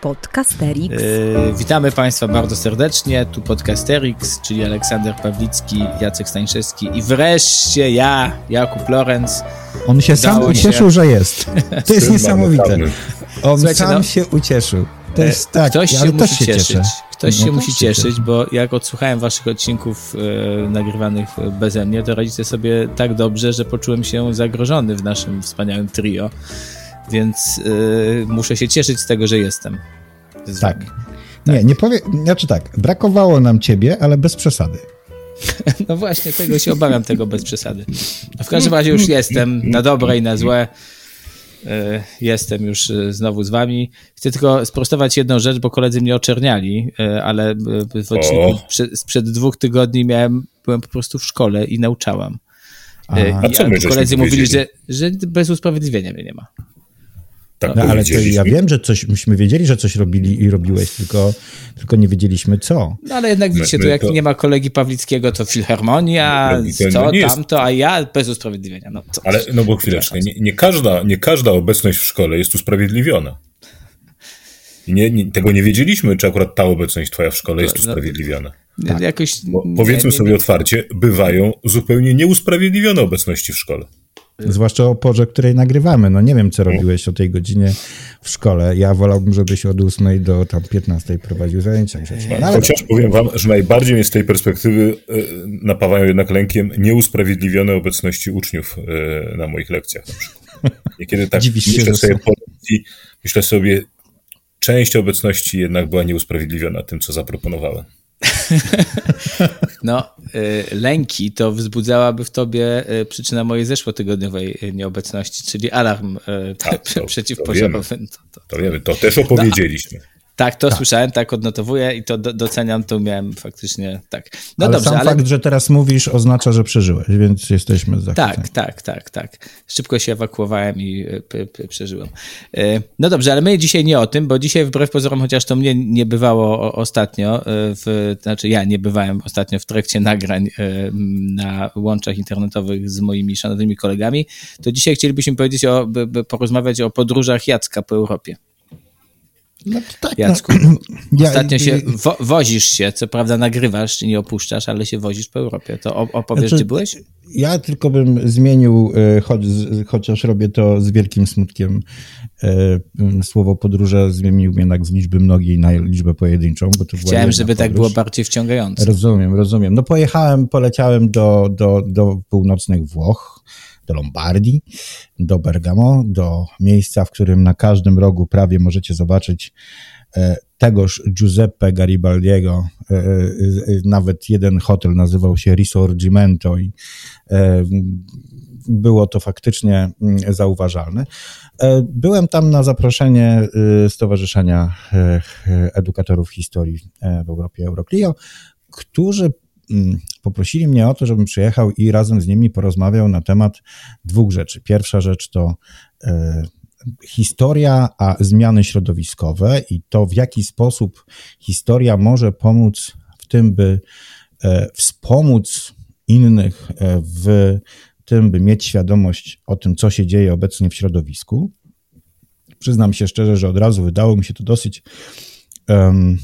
Podcasterix. Yy, witamy Państwa bardzo serdecznie. Tu Podcasterix, czyli Aleksander Pawlicki, Jacek Stańszewski i wreszcie ja, Jakub Lorenz. On się sam ucieszył, że jest. To jest niesamowite. On Słuchajcie, sam no, się ucieszył. To jest e, tak, Ktoś się musi się cieszyć. Cieszę. Ktoś no, się musi cieszyć, bo jak odsłuchałem waszych odcinków e, nagrywanych beze mnie, to radzicie sobie tak dobrze, że poczułem się zagrożony w naszym wspaniałym trio. Więc y, muszę się cieszyć z tego, że jestem. Tak. tak. Nie, nie powiem, znaczy tak, brakowało nam ciebie, ale bez przesady. No właśnie, tego się obawiam, tego bez przesady. W każdym razie już jestem, na dobre i na złe. Y, jestem już y, znowu z wami. Chcę tylko sprostować jedną rzecz, bo koledzy mnie oczerniali, ale w odcinku sprzed dwóch tygodni miałem, byłem po prostu w szkole i nauczałam. A, I, a co my koledzy mówili, że, że bez usprawiedliwienia mnie nie ma. Tak no, ale to ja wiem, że coś, myśmy wiedzieli, że coś robili i robiłeś, tylko, tylko nie wiedzieliśmy co. No ale jednak widzicie, my, my tu jak to... nie ma kolegi Pawlickiego, to Filharmonia, co, no tamto, a ja bez usprawiedliwienia. No, co, ale no bo chwileczkę, nie, nie, każda, nie każda obecność w szkole jest usprawiedliwiona. Nie, nie, tego nie wiedzieliśmy, czy akurat ta obecność twoja w szkole jest no, no usprawiedliwiona. tak. jakoś, powiedzmy sobie otwarcie, bywają zupełnie nieusprawiedliwione obecności w szkole. Zwłaszcza o porze, której nagrywamy. No nie wiem, co robiłeś o tej godzinie w szkole. Ja wolałbym, żebyś od 8 do tam 15 prowadził zajęcia No, Chociaż powiem wam, że najbardziej mnie z tej perspektywy e, napawają jednak lękiem nieusprawiedliwione obecności uczniów e, na moich lekcjach. Niekiedy tak myślę się, sobie, myślę sobie, część obecności jednak była nieusprawiedliwiona tym, co zaproponowałem. No, y, lęki to wzbudzałaby w tobie y, przyczyna mojej zeszłotygodniowej y, nieobecności, czyli alarm tak, to, przeciwpożarowy. To, to, to, wiemy, to też opowiedzieliśmy. No, tak, to tak. słyszałem, tak odnotowuję i to do, doceniam, to miałem faktycznie, tak. No ale dobrze, sam ale... fakt, że teraz mówisz oznacza, że przeżyłeś, więc jesteśmy zachwyceni. Tak, tak, tak, tak. Szybko się ewakuowałem i e, przeżyłem. E, no dobrze, ale my dzisiaj nie o tym, bo dzisiaj wbrew pozorom, chociaż to mnie nie bywało ostatnio, e, w, znaczy ja nie bywałem ostatnio w trakcie nagrań na łączach internetowych z moimi szanownymi kolegami, to dzisiaj chcielibyśmy powiedzieć o, porozmawiać o podróżach Jacka po Europie. No tak, no. Jacku, no. ostatnio ja, się wo wozisz się, co prawda nagrywasz, nie opuszczasz, ale się wozisz po Europie. To opowiesz, znaczy, gdzie byłeś? Ja tylko bym zmienił, e, choć, chociaż robię to z wielkim smutkiem, e, słowo podróże zmienił jednak z liczby mnogiej na liczbę pojedynczą. Bo to Chciałem, żeby podróż. tak było bardziej wciągające. Rozumiem, rozumiem. No pojechałem, poleciałem do, do, do północnych Włoch, do Lombardii, do Bergamo, do miejsca, w którym na każdym rogu prawie możecie zobaczyć e, tegoż Giuseppe Garibaldiego. E, e, nawet jeden hotel nazywał się Risorgimento i było to faktycznie mm, zauważalne. Byłem tam na zaproszenie Stowarzyszenia Edukatorów Historii w Europie Euroclio, którzy poprosili mnie o to, żebym przyjechał i razem z nimi porozmawiał na temat dwóch rzeczy. Pierwsza rzecz to e, historia, a zmiany środowiskowe i to, w jaki sposób historia może pomóc w tym, by e, wspomóc innych e, w tym, by mieć świadomość o tym, co się dzieje obecnie w środowisku. Przyznam się szczerze, że od razu wydało mi się to dosyć um,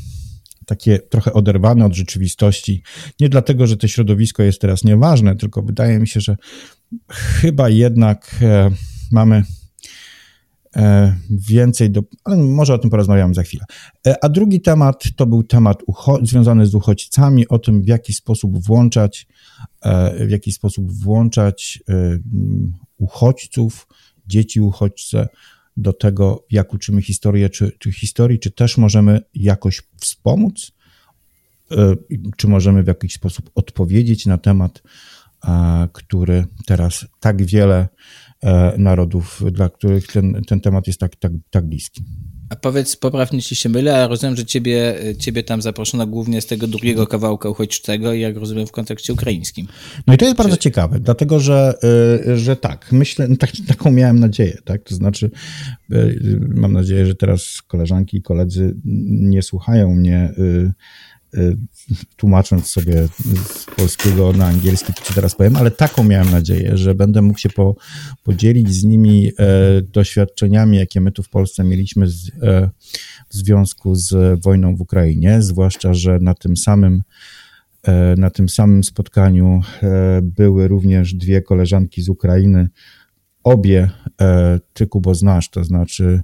takie trochę oderwane od rzeczywistości. Nie dlatego, że to środowisko jest teraz nieważne, tylko wydaje mi się, że chyba jednak e, mamy e, więcej do. Ale może o tym porozmawiamy za chwilę. E, a drugi temat to był temat związany z uchodźcami, o tym, w jaki sposób włączać, w jaki sposób włączać uchodźców, dzieci uchodźce do tego, jak uczymy historię, czy, czy historii, czy też możemy jakoś wspomóc, e, czy możemy w jakiś sposób odpowiedzieć na temat, który teraz tak wiele e, narodów, dla których ten, ten temat jest tak, tak, tak bliski. A powiedz, poprawnie ci się mylę, ale rozumiem, że ciebie, ciebie tam zaproszono głównie z tego drugiego kawałka uchodźczego i jak rozumiem w kontekście ukraińskim. No i to jest Czy... bardzo ciekawe, dlatego że, y, że tak, myślę, tak, taką miałem nadzieję, tak, to znaczy y, mam nadzieję, że teraz koleżanki i koledzy nie słuchają mnie tłumacząc sobie z polskiego na angielski, to ci teraz powiem, ale taką miałem nadzieję, że będę mógł się po, podzielić z nimi doświadczeniami, jakie my tu w Polsce mieliśmy z, w związku z wojną w Ukrainie, zwłaszcza, że na tym samym na tym samym spotkaniu były również dwie koleżanki z Ukrainy, obie ty Kubo znasz, to znaczy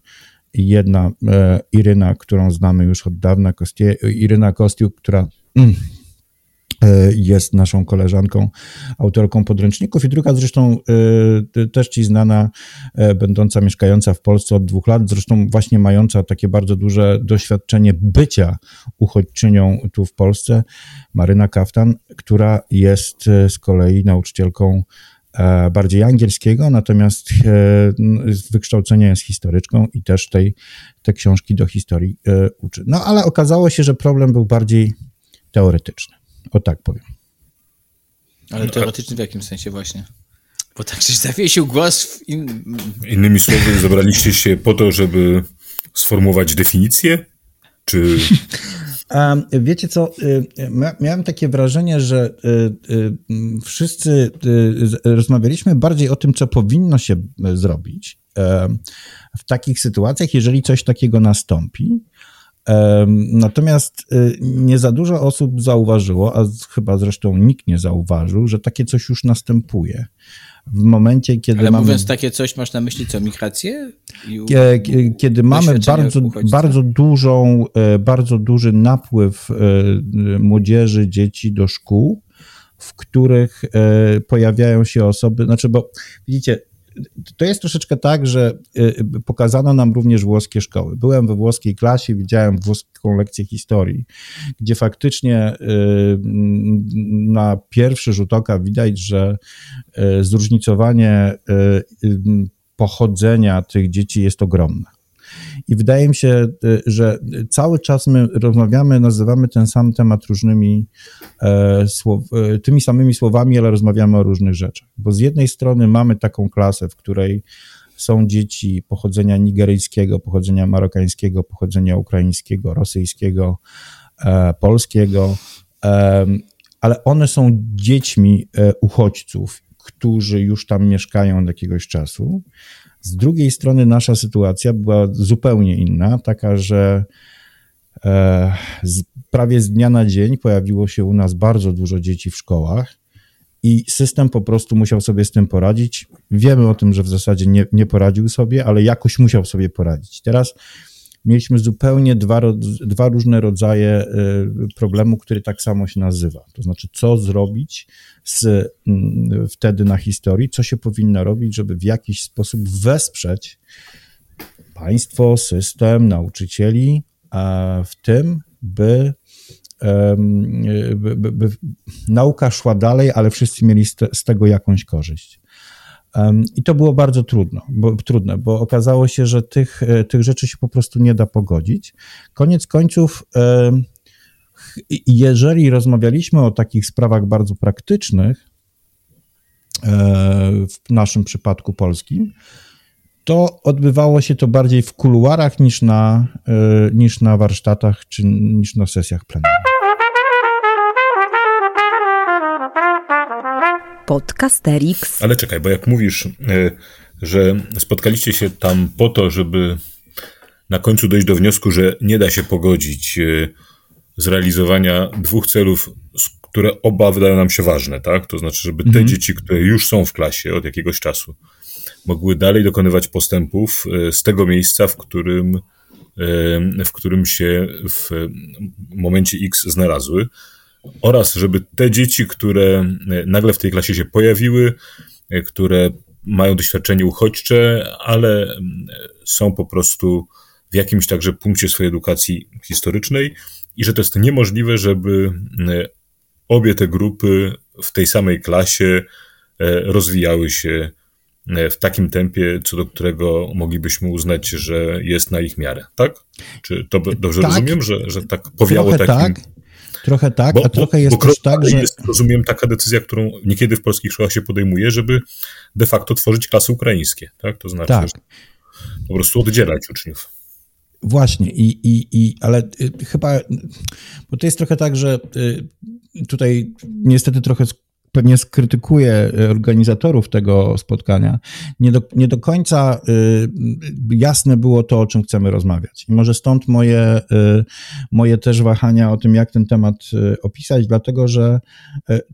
jedna e, Iryna, którą znamy już od dawna, Kostie, Iryna Kostiuk, która mm, e, jest naszą koleżanką, autorką podręczników. I druga zresztą e, też ci znana, będąca mieszkająca w Polsce od dwóch lat, zresztą właśnie mająca takie bardzo duże doświadczenie bycia uchodźczynią tu w Polsce, Maryna Kaftan, która jest z kolei nauczycielką E, bardziej angielskiego, natomiast e, z wykształcenia jest historyczką i też tej, te książki do historii e, uczy. No ale okazało się, że problem był bardziej teoretyczny. O tak powiem. Ale teoretyczny w jakim sensie właśnie? Bo tak się zawiesił głos w in... Innymi słowy, zebraliście się po to, żeby sformułować definicję? Czy Wiecie co, y, miałem takie wrażenie, że y, y, wszyscy rozmawialiśmy bardziej o tym, co powinno się zrobić w takich sytuacjach, jeżeli coś takiego nastąpi. Natomiast nie za dużo osób zauważyło, a chyba zresztą nikt nie zauważył, że takie coś już następuje w momencie, kiedy Ale mamy... mówiąc takie coś, masz na myśli co, migrację? Kiedy mamy bardzo, bardzo dużą, e, bardzo duży napływ e, młodzieży, dzieci do szkół, w których e, pojawiają się osoby, znaczy, bo widzicie, to jest troszeczkę tak, że y, pokazano nam również włoskie szkoły. Byłem we włoskiej klasie, widziałem włoską lekcję historii, gdzie faktycznie y, na pierwszy rzut oka widać, że y, zróżnicowanie pochodzenia tych dzieci jest ogromne. I wydaje mi się, y, że cały czas my rozmawiamy, nazywamy ten sam temat różnymi e, słow, e, tymi samymi słowami, ale rozmawiamy o różnych rzeczach. Bo z jednej strony mamy taką klasę, w której są dzieci pochodzenia nigeryjskiego, pochodzenia marokańskiego, pochodzenia ukraińskiego, rosyjskiego, e, polskiego, ale one są dziećmi uchodźców, którzy już tam mieszkają od jakiegoś czasu. Z drugiej strony nasza sytuacja była zupełnie inna, taka, że e, z, prawie z dnia na dzień pojawiło się u nas bardzo dużo dzieci w szkołach i system po prostu musiał sobie z tym poradzić. Wiemy o tym, że w zasadzie nie, nie poradził sobie, ale jakoś musiał sobie poradzić. Teraz mieliśmy zupełnie dwa, dwa różne rodzaje e, problemu, który tak samo się nazywa. To znaczy, co zrobić z, mm, wtedy na historii, co się powinno robić, żeby w jakiś sposób wesprzeć państwo, system, nauczycieli w tym, by, by, by, by nauka szła dalej, ale wszyscy mieli z, te, z tego jakąś korzyść. I to było bardzo trudno, bo, trudne, bo okazało się, że tych, e, tych rzeczy się po prostu nie da pogodzić. Koniec końców, jeżeli rozmawialiśmy o takich sprawach bardzo praktycznych, e, w naszym przypadku polskim, to odbywało się to bardziej w kuluarach niż na, e, niż na warsztatach czy niż na sesjach plenarnych. Podcasterix. Ale czekaj, bo jak mówisz, e, że spotkaliście się tam po to, żeby na końcu dojść do wniosku, że nie da się pogodzić e, zrealizowania dwóch celów, które oba wydają nam się ważne, tak? To znaczy, żeby te mhm. dzieci, które już są w klasie od jakiegoś czasu, mogły dalej dokonywać postępów e, z tego miejsca, w którym, w którym się w momencie X znalazły oraz żeby te dzieci, które e, nagle w tej klasie się pojawiły, e, które mają doświadczenie uchodźcze, ale są po prostu w jakimś także punkcie swojej edukacji historycznej i że to jest niemożliwe, żeby obie te grupy w tej samej klasie e, rozwijały się w takim tempie, co do którego moglibyśmy uznać, że jest na ich miarę, tak? Czy to dobrze tak, rozumiem, że, że tak powiało takim... Tak. Trochę tak, bo, a trochę jest bo, też tak, że... Jest, rozumiem, taka decyzja, którą niekiedy w polskich szkołach się podejmuje, żeby de facto tworzyć klasy ukraińskie, tak? To znaczy, tak. po prostu oddzielać uczniów. Właśnie, i, i, i, ale chyba, bo to jest trochę tak, że tutaj niestety trochę pewnie skrytykuję e, organizatorów tego spotkania, nie do, nie do końca y, jasne było to, o czym chcemy rozmawiać. I może stąd moje, y, moje też wahania o tym, jak ten temat opisać, dlatego że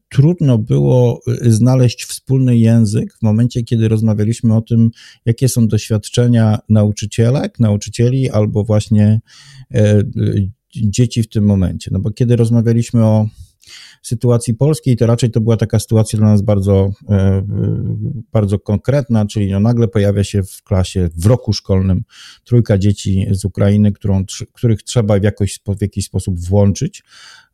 trudno było znaleźć wspólny język w momencie, kiedy rozmawialiśmy o tym, jakie są doświadczenia nauczycielek, nauczycieli albo właśnie dzieci w tym momencie. No bo kiedy rozmawialiśmy o sytuacji polskiej, to raczej to była taka sytuacja dla nas bardzo, e, bardzo konkretna, czyli no nagle pojawia się w klasie, w roku szkolnym trójka dzieci z Ukrainy, którą, których trzeba w, jakoś, w jakiś sposób włączyć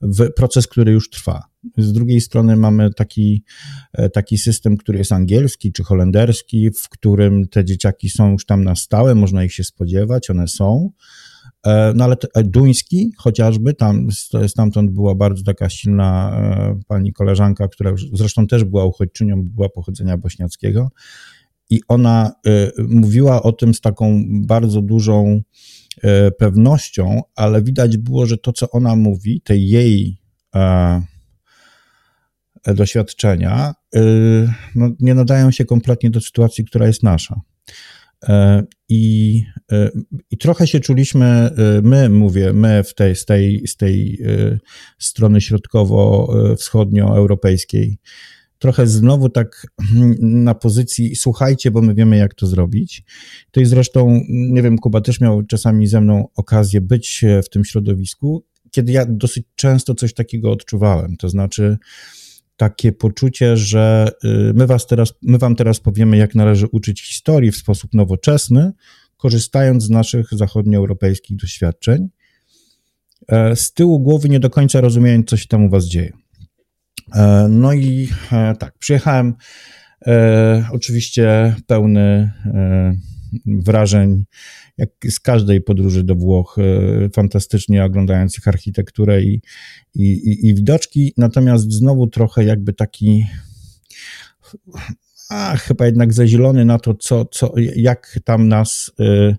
w proces, który już trwa. Z drugiej strony mamy taki, e, taki system, który jest angielski czy holenderski, w którym te dzieciaki są już tam na stałe, można ich się spodziewać, one są. E, no ale e, duński chociażby, tam stamtąd była bardzo taka silna e, pani koleżanka, która zresztą też była uchodźczynią, była pochodzenia bośniackiego i ona mówiła o tym z taką bardzo dużą pewnością, ale widać było, że to, co ona mówi, te jej doświadczenia, no, nie nadają się kompletnie do sytuacji, która jest nasza. E, I, e, I trochę się czuliśmy, e, my mówię, my w tej, z, tej, z tej strony środkowo-wschodnioeuropejskiej, trochę znowu tak na pozycji słuchajcie, bo my wiemy, jak to zrobić. To i zresztą, nie wiem, Kuba też miał czasami ze mną okazję być w tym środowisku, kiedy ja dosyć często coś takiego odczuwałem. To znaczy, takie poczucie, że y, my, was teraz, my wam teraz powiemy, jak należy uczyć historii w sposób nowoczesny, korzystając z naszych zachodnioeuropejskich doświadczeń. E, z tyłu głowy nie do końca rozumiejąc, co się tam u was dzieje. E, no i e, tak, przyjechałem oczywiście pełny wrażeń jak z każdej podróży do Włoch, e, fantastycznie oglądając ich architekturę i, i, i, i widoczki, natomiast znowu trochę jakby taki a chyba jednak zazielony na to, co, co, jak tam nas y,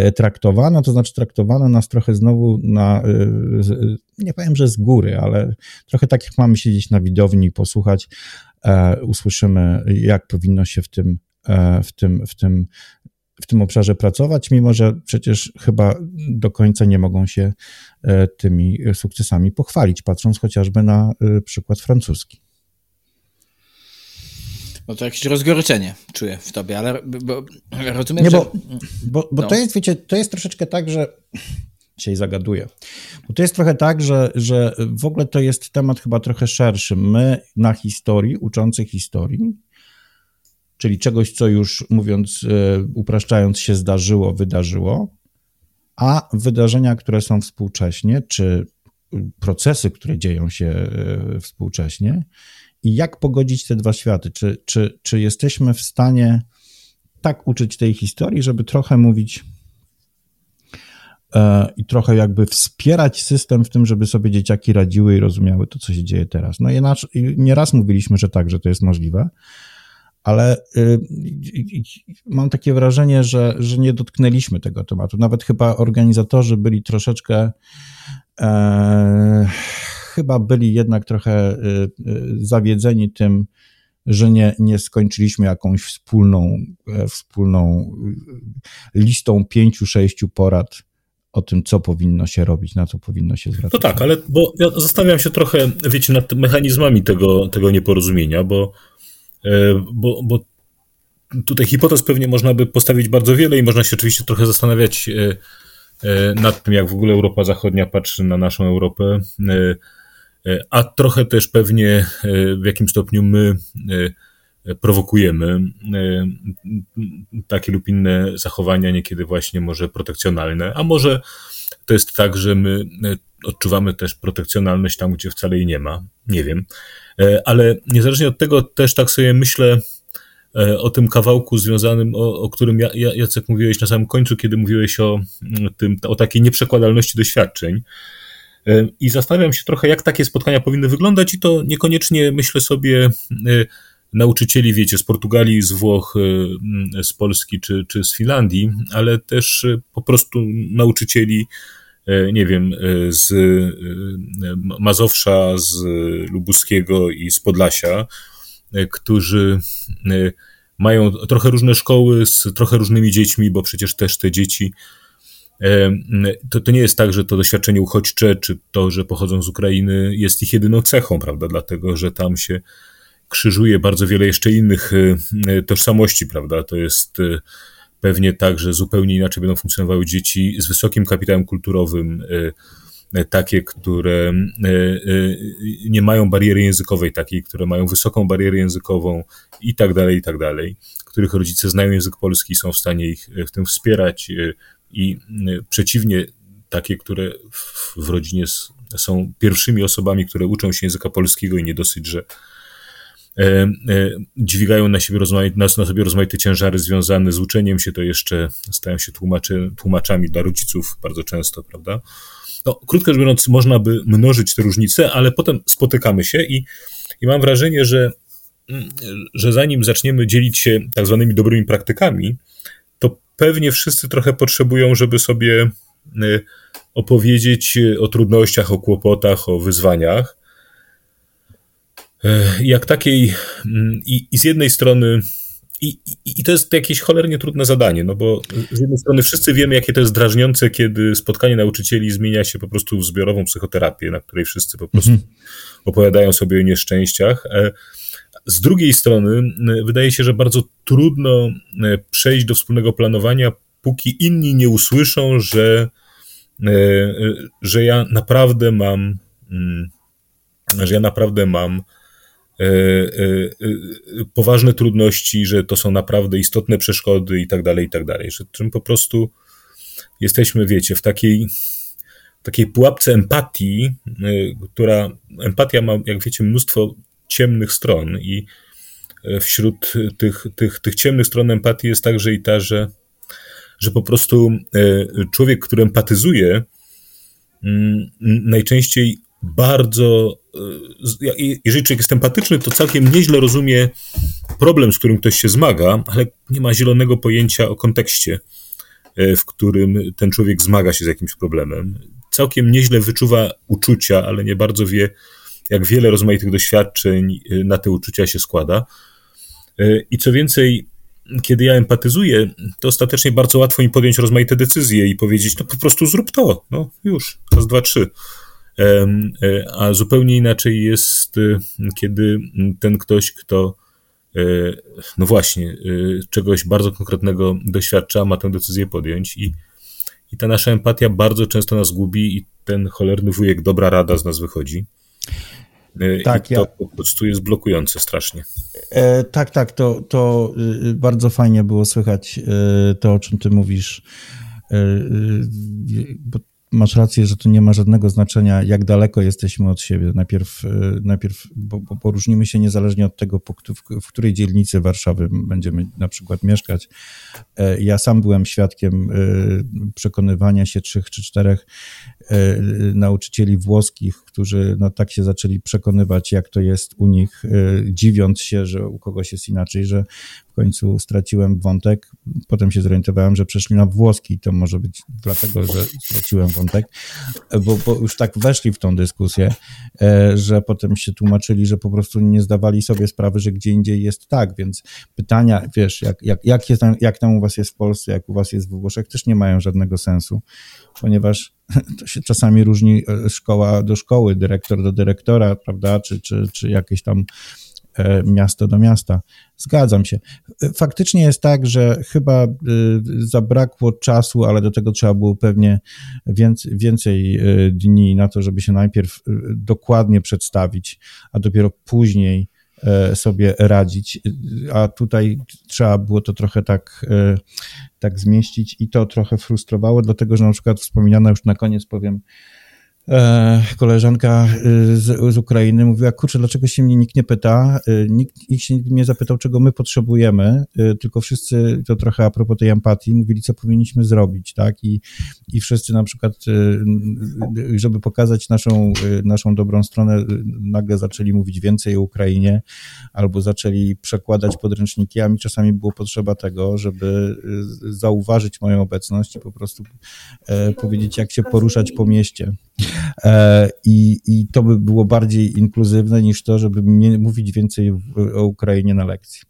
y, traktowano, to znaczy traktowano nas trochę znowu na, y, nie powiem, że z góry, ale trochę tak jak mamy siedzieć na widowni i posłuchać, usłyszymy, jak powinno się w tym, w tym, w tym w tym obszarze pracować, mimo że przecież chyba do końca nie mogą się e, tymi sukcesami pochwalić, patrząc chociażby na e, przykład francuski. No to jakieś rozgoryczenie czuję w tobie, ale bo, rozumiem, nie, bo, że... Bo, bo no. to jest, wiecie, to jest troszeczkę tak, że dzisiaj zagaduję. Bo to jest trochę tak, że, że w ogóle to jest temat chyba trochę szerszy. My na historii, uczący historii, czyli czegoś, co już mówiąc, e, upraszczając się, zdarzyło, wydarzyło, a wydarzenia, które są współcześnie, czy procesy, które dzieją się e, współcześnie, i jak pogodzić te dwa światy? Czy, czy, czy jesteśmy w stanie tak uczyć tej historii, żeby trochę mówić e, i trochę jakby wspierać system w tym, żeby sobie dzieciaki radziły i rozumiały to, co się dzieje teraz. No i nieraz mówiliśmy, że tak, że to jest możliwe, ale y, mam takie wrażenie, że, że nie dotknęliśmy tego tematu. Nawet chyba organizatorzy byli troszeczkę, e, chyba byli jednak trochę y, y, zawiedzeni tym, że nie, nie skończyliśmy jakąś wspólną, e, wspólną listą pięciu, sześciu porad o tym, co powinno się robić, na co powinno się zwracać. No tak, ale bo ja zastanawiam się trochę, wiecie, nad mechanizmami tego, tego nieporozumienia, bo bo, bo tutaj hipotez pewnie można by postawić bardzo wiele i można się oczywiście trochę zastanawiać e, e, nad tym, jak w ogóle Europa Zachodnia patrzy na naszą Europę, a trochę też pewnie w jakim stopniu my prowokujemy takie lub inne zachowania, niekiedy właśnie może protekcjonalne, a może to jest tak, że my odczuwamy też protekcjonalność tam, gdzie wcale jej nie ma. Nie wiem. E, ale niezależnie od tego też tak sobie myślę e, o tym kawałku związanym, o, o którym Jacek mówiłeś na samym końcu, kiedy mówiłeś o, mm, tym, o takiej nieprzekładalności doświadczeń. E, I zastanawiam się trochę, jak takie spotkania powinny wyglądać, i to niekoniecznie myślę sobie nauczycieli, wiecie, z Portugalii, z Włoch, z Polski czy, czy z Finlandii, ale też po prostu nauczycieli, nie wiem, z Mazowsza, z Lubuskiego i z Podlasia, którzy mają trochę różne szkoły z trochę różnymi dziećmi, bo przecież też te dzieci to, to nie jest tak, że to doświadczenie uchodźcze, czy to, że pochodzą z Ukrainy, jest ich jedyną cechą, prawda? Dlatego, że tam się krzyżuje bardzo wiele jeszcze innych e, tożsamości, prawda? To jest e, pewnie tak, że zupełnie inaczej będą funkcjonowały dzieci z wysokim kapitałem kulturowym, e, takie, które nie mają bariery językowej takiej, które mają wysoką barierę językową i tak dalej, i tak dalej, których rodzice znają język polski, są w stanie ich w tym wspierać, i przeciwnie, takie, które w, rodzinie są pierwszymi osobami, które uczą się języka polskiego i nie dosyć, że e, e, dźwigają na, siebie rozmaite, na, na sobie rozmaite ciężary związane z uczeniem się, to jeszcze stają się tłumaczy, tłumaczami dla rodziców bardzo często, prawda? No, krótko rzecz biorąc, można by mnożyć te różnice, ale potem spotykamy się i, i mam wrażenie, że, że zanim zaczniemy dzielić się tak zwanymi dobrymi praktykami, pewnie wszyscy trochę potrzebują, żeby sobie y, opowiedzieć o trudnościach, o kłopotach, o wyzwaniach. Y, jak takiej, mm, i, i z jednej strony, i, i, to jest jakieś cholernie trudne zadanie, no bo z jednej strony wszyscy wiemy, jakie to jest drażniące, kiedy spotkanie nauczycieli zmienia się po prostu w zbiorową psychoterapię, na której wszyscy po prostu mhm. opowiadają sobie o nieszczęściach. E, z drugiej strony, wydaje się, że bardzo trudno przejść do wspólnego planowania, póki inni nie usłyszą, że, że ja naprawdę mam, że ja naprawdę mam poważne trudności, że to są naprawdę istotne przeszkody i tak dalej, i tak dalej. Że czym po prostu jesteśmy, wiecie, w takiej, takiej pułapce empatii, która empatia ma, jak wiecie, mnóstwo ciemnych stron i e, wśród tych, tych, tych ciemnych stron empatii jest także i ta, że, że po prostu e, człowiek, który empatyzuje, mm, najczęściej bardzo, e, jeżeli człowiek jest empatyczny, to całkiem nieźle rozumie problem, z którym ktoś się zmaga, ale nie ma zielonego pojęcia o kontekście, w którym ten człowiek zmaga się z jakimś problemem. Całkiem nieźle wyczuwa uczucia, ale nie bardzo wie, jak wiele rozmaitych doświadczeń y, na te uczucia się składa. I co więcej, kiedy ja empatyzuję, to ostatecznie bardzo łatwo mi podjąć rozmaite decyzje i powiedzieć, no po prostu zrób to, no już, raz, dwa, trzy. Y, a zupełnie inaczej jest, kiedy ten ktoś, kto no właśnie, czegoś bardzo konkretnego doświadcza, ma tę decyzję podjąć i, i ta nasza empatia bardzo często nas gubi i ten cholerny wujek dobra rada z nas wychodzi. E, tak, I to ja... po prostu jest blokujące strasznie. E, tak, tak, to, to y, bardzo fajnie było słychać e, to, o czym ty mówisz, e, y, bo masz rację, że to nie ma żadnego znaczenia, jak daleko jesteśmy od siebie. Najpierw, e, najpierw bo, bo poróżnimy się niezależnie od tego, w, której dzielnicy Warszawy będziemy na przykład mieszkać. E, ja sam byłem świadkiem e, przekonywania się trzech czy czterech nauczycieli włoskich, którzy no, tak się zaczęli przekonywać, jak to jest u nich, dziwiąc się, że u kogoś jest inaczej, że w końcu straciłem wątek. Potem się zorientowałem, że przeszli na włoski. To może być dlatego, że straciłem wątek, bo, bo już tak weszli w tą dyskusję, e, że potem się tłumaczyli, że po prostu nie zdawali sobie sprawy, że gdzie indziej jest tak. Więc pytania, wiesz, jak, jak, jak, jest tam, jak tam u was jest w Polsce, jak u was jest w Włoszech, też nie mają żadnego sensu, ponieważ to się czasami różni e, szkoła do szkoły, dyrektor do dyrektora, prawda, czy, czy, czy jakieś tam E, miasto do miasta. Zgadzam się. Faktycznie jest tak, że chyba e, zabrakło czasu, ale do tego trzeba było pewnie więcej, więcej e, dni na to, żeby się najpierw dokładnie przedstawić, a dopiero później sobie radzić. A tutaj trzeba było to trochę tak, tak zmieścić i to trochę frustrowało, dlatego że na przykład wspominana już na koniec powiem e, koleżanka y, z, z, Ukrainy mówiła, kurczę, dlaczego się mnie nikt nie pyta, y, nikt ich się nie zapytał, czego my potrzebujemy, y, tylko wszyscy, to trochę a propos tej empatii, mówili, co powinniśmy zrobić, tak, i, i wszyscy na przykład, żeby pokazać naszą, naszą dobrą stronę, nagle zaczęli mówić więcej o Ukrainie, albo zaczęli przekładać podręczniki, a mi czasami było potrzeba tego, żeby zauważyć moją obecność i po prostu e, powiedzieć, jak się poruszać po mieście. E, I, I to by było bardziej inkluzywne niż to, żeby mówić więcej o Ukrainie na lekcji.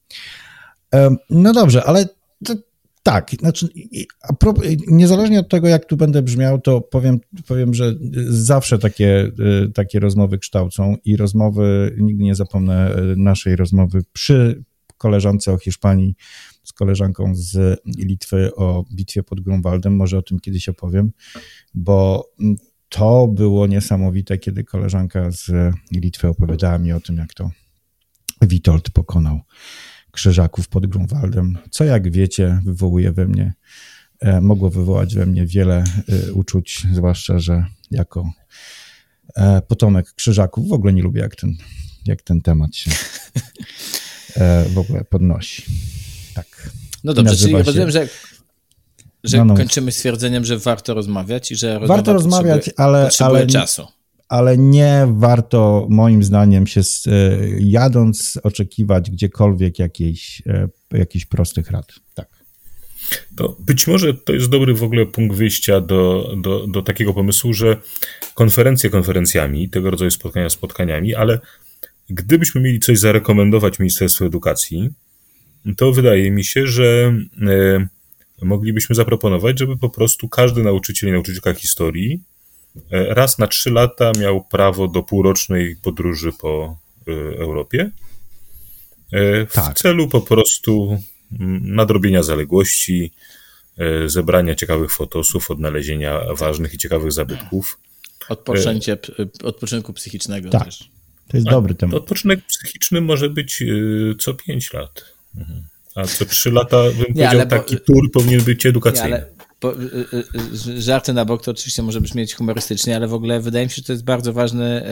E, no dobrze, ale to, tak, znaczy, niezależnie od tego, jak tu będę brzmiał, to powiem, powiem że zawsze takie, takie rozmowy kształcą i rozmowy, nigdy nie zapomnę naszej rozmowy przy koleżance o Hiszpanii z koleżanką z Litwy o bitwie pod Grunwaldem. Może o tym kiedyś opowiem, bo to było niesamowite, kiedy koleżanka z Litwy opowiadała mi o tym, jak to Witold pokonał krzyżaków pod Grunwaldem, co jak wiecie wywołuje we mnie, e, mogło wywołać we mnie wiele e, uczuć, zwłaszcza, że jako e, potomek krzyżaków w ogóle nie lubię, jak ten, jak ten temat się w ogóle podnosi. Tak. No dobrze, czyli rozumiem, że że no, no. kończymy stwierdzeniem, że warto rozmawiać i że warto rozmawiać, ale, ale czasu. Ale nie warto, moim zdaniem, się e, jadąc, oczekiwać gdziekolwiek jakiejś, e, jakichś prostych rad. Tak. To być może to jest dobry w ogóle punkt wyjścia do, do, do takiego pomysłu, że konferencje konferencjami, tego rodzaju spotkania spotkaniami, ale gdybyśmy mieli coś zarekomendować Ministerstwu Edukacji, to wydaje mi się, że e, moglibyśmy zaproponować, żeby po prostu każdy nauczyciel i nauczycielka historii e, raz na trzy lata miał prawo do półrocznej podróży po e, Europie e, w tak. celu po prostu mm, nadrobienia zaległości, zebrania ciekawych fotosów, odnalezienia ważnych i ciekawych zabytków. Odpoczęcie, odpoczynku psychicznego tak. też. To jest dobry temat. Odpoczynek psychiczny może być co pięć lat. Mhm. A co trzy lata, bym nie, powiedział, taki bo, tur powinien być edukacyjny. Nie, ale bo, y, y, y, żarty na bok to oczywiście może brzmieć humorystycznie, ale w ogóle wydaje mi się, że to jest bardzo ważny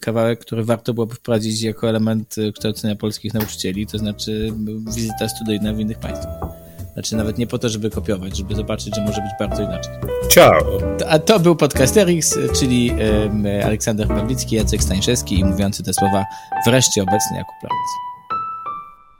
kawałek, który warto byłoby wprowadzić jako element kształcenia polskich nauczycieli, to znaczy wizyta studyjna w innych państwach. Znaczy nawet nie po to, żeby kopiować, żeby zobaczyć, że może być bardzo inaczej. Ciao! A to był Podcasterix, czyli Aleksander Pawlicki, Jacek Stańszewski i mówiący te słowa wreszcie obecny Jakub Plawiec.